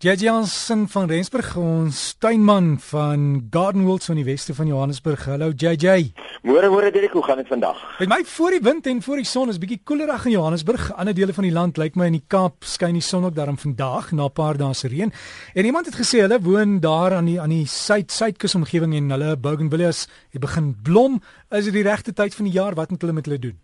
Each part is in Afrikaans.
JJ Jansen van Rensburg, ons tuinman van Garden World van die weste van Johannesburg. Hallo JJ. Môre môre Dirk, hoe gaan dit vandag? Met my voor die wind en voor die son is bietjie koelerig in Johannesburg. Ander dele van die land lyk my in die Kaap skyn die son ook daarom vandag na 'n paar dae se reën. En iemand het gesê hulle woon daar aan die aan die suid-suidkus omgewing en hulle bougainvilleas het begin blom. Is dit die regte tyd van die jaar? Wat moet hulle met hulle doen?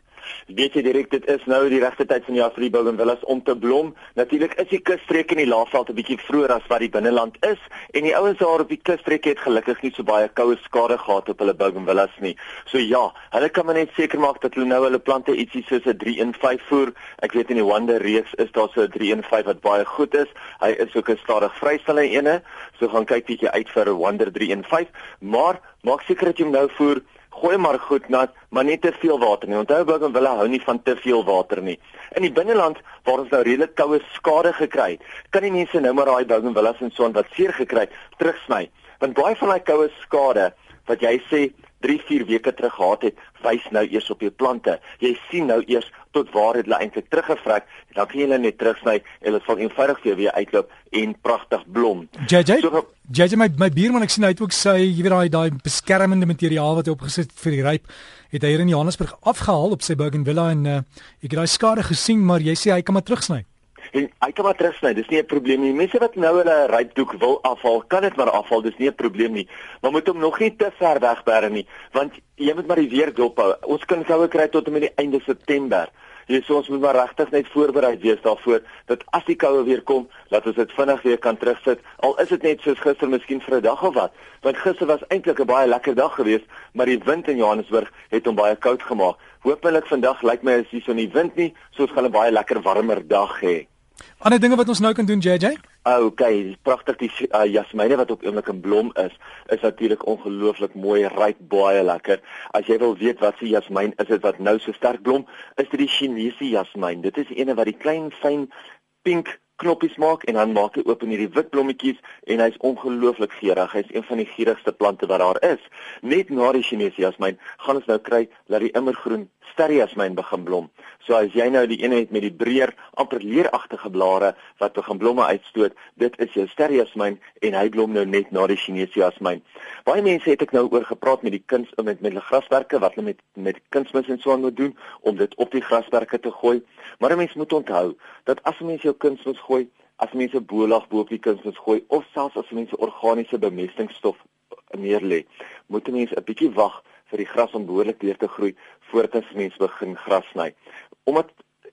Weet jy direk dit is nou die regte tyd van die jaar vir die bougainvillas om te blom. Natuurlik is die kusstreek in die Laagveld 'n bietjie vroeër as wat die binneland is en die ouens daar op die kusstreek het gelukkig nie so baie koue skade gehad op hulle bougainvillas nie. So ja, hulle kan maar net seker maak dat hulle nou hulle plante ietsie soos 'n 3-in-5 voer. Ek weet in die Wonder reeks is daar so 'n 3-in-5 wat baie goed is. Hy is ook 'n stadig vrystellende ene. So gaan kyk bietjie uit vir 'n Wonder 3-in-5, maar maak seker dat jy hom nou voer gooi maar goed nat, maar nie te veel water nie. Onthou Burger wille hou nie van te veel water nie. In die binneland waar ons nou redelik koue skade gekry het, kan die mense nou maar daai Burger villas en so aan wat seer gekry het, terugsny. Want baie van daai koue skade wat jy sê 3, 4 weke terug gehad het, wys nou eers op jou plante. Jy sien nou eers tot waar dit eintlik teruggevrek en dan kan jy hulle net terugsny en dit sal eenvoudig vir jou weer uitloop en pragtig blom. JJ, so, JJ my my buurman ek sien hy het ook sy, jy weet daai daai beskermende materiaal wat hy opgesit vir die ryp het hy hier in Johannesburg afgehaal op sy Bougainvillea en uh, ek het daai skade gesien, maar jy sê hy kan maar terugsny. En hy kan maar terugsny. Dis nie 'n probleem nie. Mense wat nou hulle rypdoek wil afhaal, kan dit maar afhaal. Dis nie 'n probleem nie. Maar moet hom nog nie te ver wegbêre nie, want jy moet maar die weer dophou. Ons kan koue kry tot en met die einde September. Jy sê ons moet maar regtig net voorberei wees daarvoor dat as die koue weer kom, dat ons dit vinnig weer kan terugsit. Al is dit net soos gister, miskien vir 'n dag of wat. Want gister was eintlik 'n baie lekker dag geweest, maar die wind in Johannesburg het hom baie koud gemaak. Hoopelik vandag lyk my as hier so nie wind nie, so ons gaan 'n baie lekker warmer dag hê. Ander dinge wat ons nou kan doen JJ? Ah, okay, pragtig die uh, jasmiene wat op oomblik in blom is, is natuurlik ongelooflik mooi, ryk, baie lekker. As jy wil weet wat se jasmien is dit wat nou so sterk blom, is dit die Chinese jasmien. Dit is eene wat die klein fyn pink knoppies maak en dan maak hy oop in hierdie wit blommetjies en hy's ongelooflik geurig. Hy's een van die geurigste plante wat daar is. Net na die Chinese jasmien gaan ons nou kry dat die immergroen sterjasmien begin blom. So as jy nou die ene het met die breër amper leeragtige blare wat begin blomme uitstoot, dit is jou sterjasmien en hy blom nou net na die Chinese jasmien. Baie mense het ek nou oor gepraat met die kuns met met hulle graswerke wat hulle met met kunsmis en so aan moet doen om dit op die graswerke te gooi. Maar 'n mens moet onthou dat as 'n mens jou kunsmis gooi, as mense bolag bo op die kunsmis gooi of selfs as mense organiese bemestingsstof neer lê, moet 'n mens 'n bietjie wag vir die gras om behoorlik weer te groei voordat as mens begin gras sny. Omdat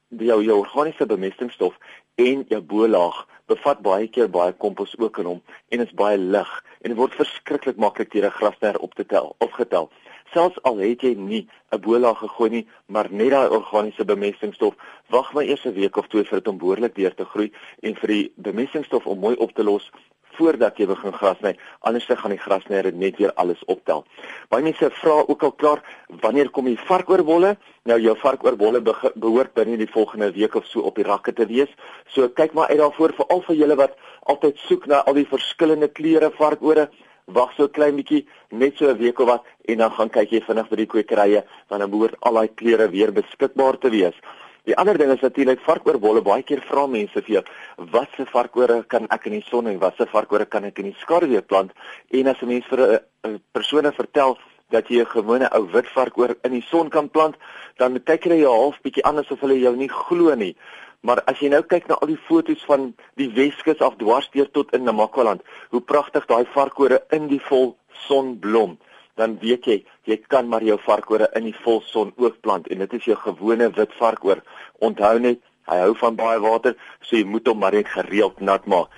jou jou organiese bemestingsstof en jou bolaag bevat baie keer baie kompos ook in hom en is baie lig en dit word verskriklik maklik deur 'n grasner op te tel of getel. Selfs al het jy nie 'n bolaag gegooi nie, maar net daai organiese bemestingsstof, wag maar eers 'n week of twee vir dit om behoorlik weer te groei en vir die bemestingsstof om mooi op te los voordat jy begin gras sny, anders dan gaan die grasnyer net weer alles optel. Baie mense vra ook al klaar, wanneer kom die varkoorbolle? Nou jou varkoorbolle behoort binne die volgende week of so op die rakke te wees. So kyk maar uit daarvoor vir al vir julle wat altyd soek na al die verskillende kleure varkoore. Wag so klein bietjie, net so 'n week of wat en dan gaan kyk jy vinnig by die kwekerye, want dan behoort al daai kleure weer beskikbaar te wees. Die ander ding is natuurlik varkoorbolle. Baie keer vra mense vir jou, wat se varkoore kan ek in die son en wat se varkoore kan ek in die skaduwee plant? En as 'n mens vir 'n persone vertel dat jy 'n gewone ou wit varkoor in die son kan plant, dan kyk hulle jou half bietjie anders of hulle jou nie glo nie. Maar as jy nou kyk na al die foto's van die Weskus af dwarsdeur tot in Namakwaland, hoe pragtig daai varkore in die vol son blom dan weet jy jy kan maar jou varkore in die volson ook plant en dit is jou gewone wit varkoor. Onthou net, hy hou van baie water, so jy moet hom maar net gereeld nat maak.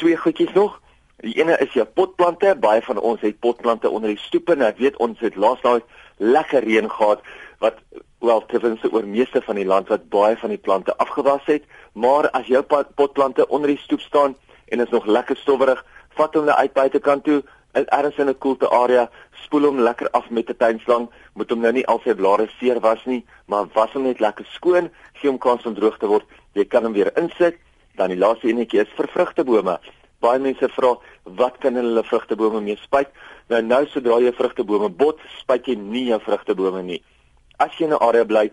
Twee goedjies nog. Die ene is jou potplante. Baie van ons het potplante onder die stoep en ek weet ons het laas daai lekker reën gehad wat wel tenminste oor meeste van die land wat baie van die plante afgewas het. Maar as jou potplante onder die stoep staan en is nog lekker stowwerig, vat hom net uit buitekant toe ergens in 'n koelte area, spoel hom lekker af met 'n tuinslang, moet hom nou nie al sy blare seer was nie, maar was hom net lekker skoon, gee hom kans om droog te word. Jy kan hom weer insit. Dan die laaste enetjie is vir vrugtebome. Baie mense vra, wat kan hulle vrugtebome mee spuit? Nou nou sodra jy vrugtebome bot, spuit jy nie jou vrugtebome nie. As jy in 'n area bly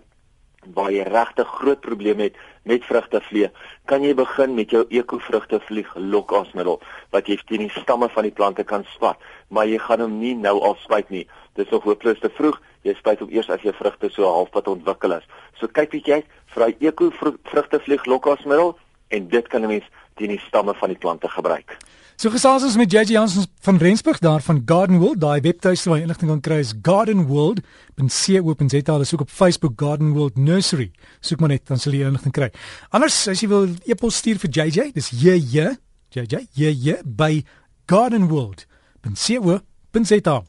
waar jy regtig groot probleme het met vrugtevlieg, kan jy begin met jou ekovrugtevlieg lokasmiddel wat jy teen die stamme van die plante kan spat, maar jy gaan hom nie nou al spuit nie. Dis nog hopeloos te vroeg. Jy spuit hom eers as jou vrugte so halfpad ontwikkel is. So kyk bietjie uit vir daai ekovrugtevlieg lokasmiddel en dit kan 'n mens teen die stamme van die plante gebruik. So gesels ons met JJ Jansen van Rensburg daar van Garden World. Daai webtuiste waar jy inligting kan kry is gardenworld.co.za. Hulle soek op Facebook Garden World Nursery. Soek maar net dan sal jy inligting kry. Anders as jy wil e-pos stuur vir JJ, dis JJ JJ JJ by gardenworld.co.za.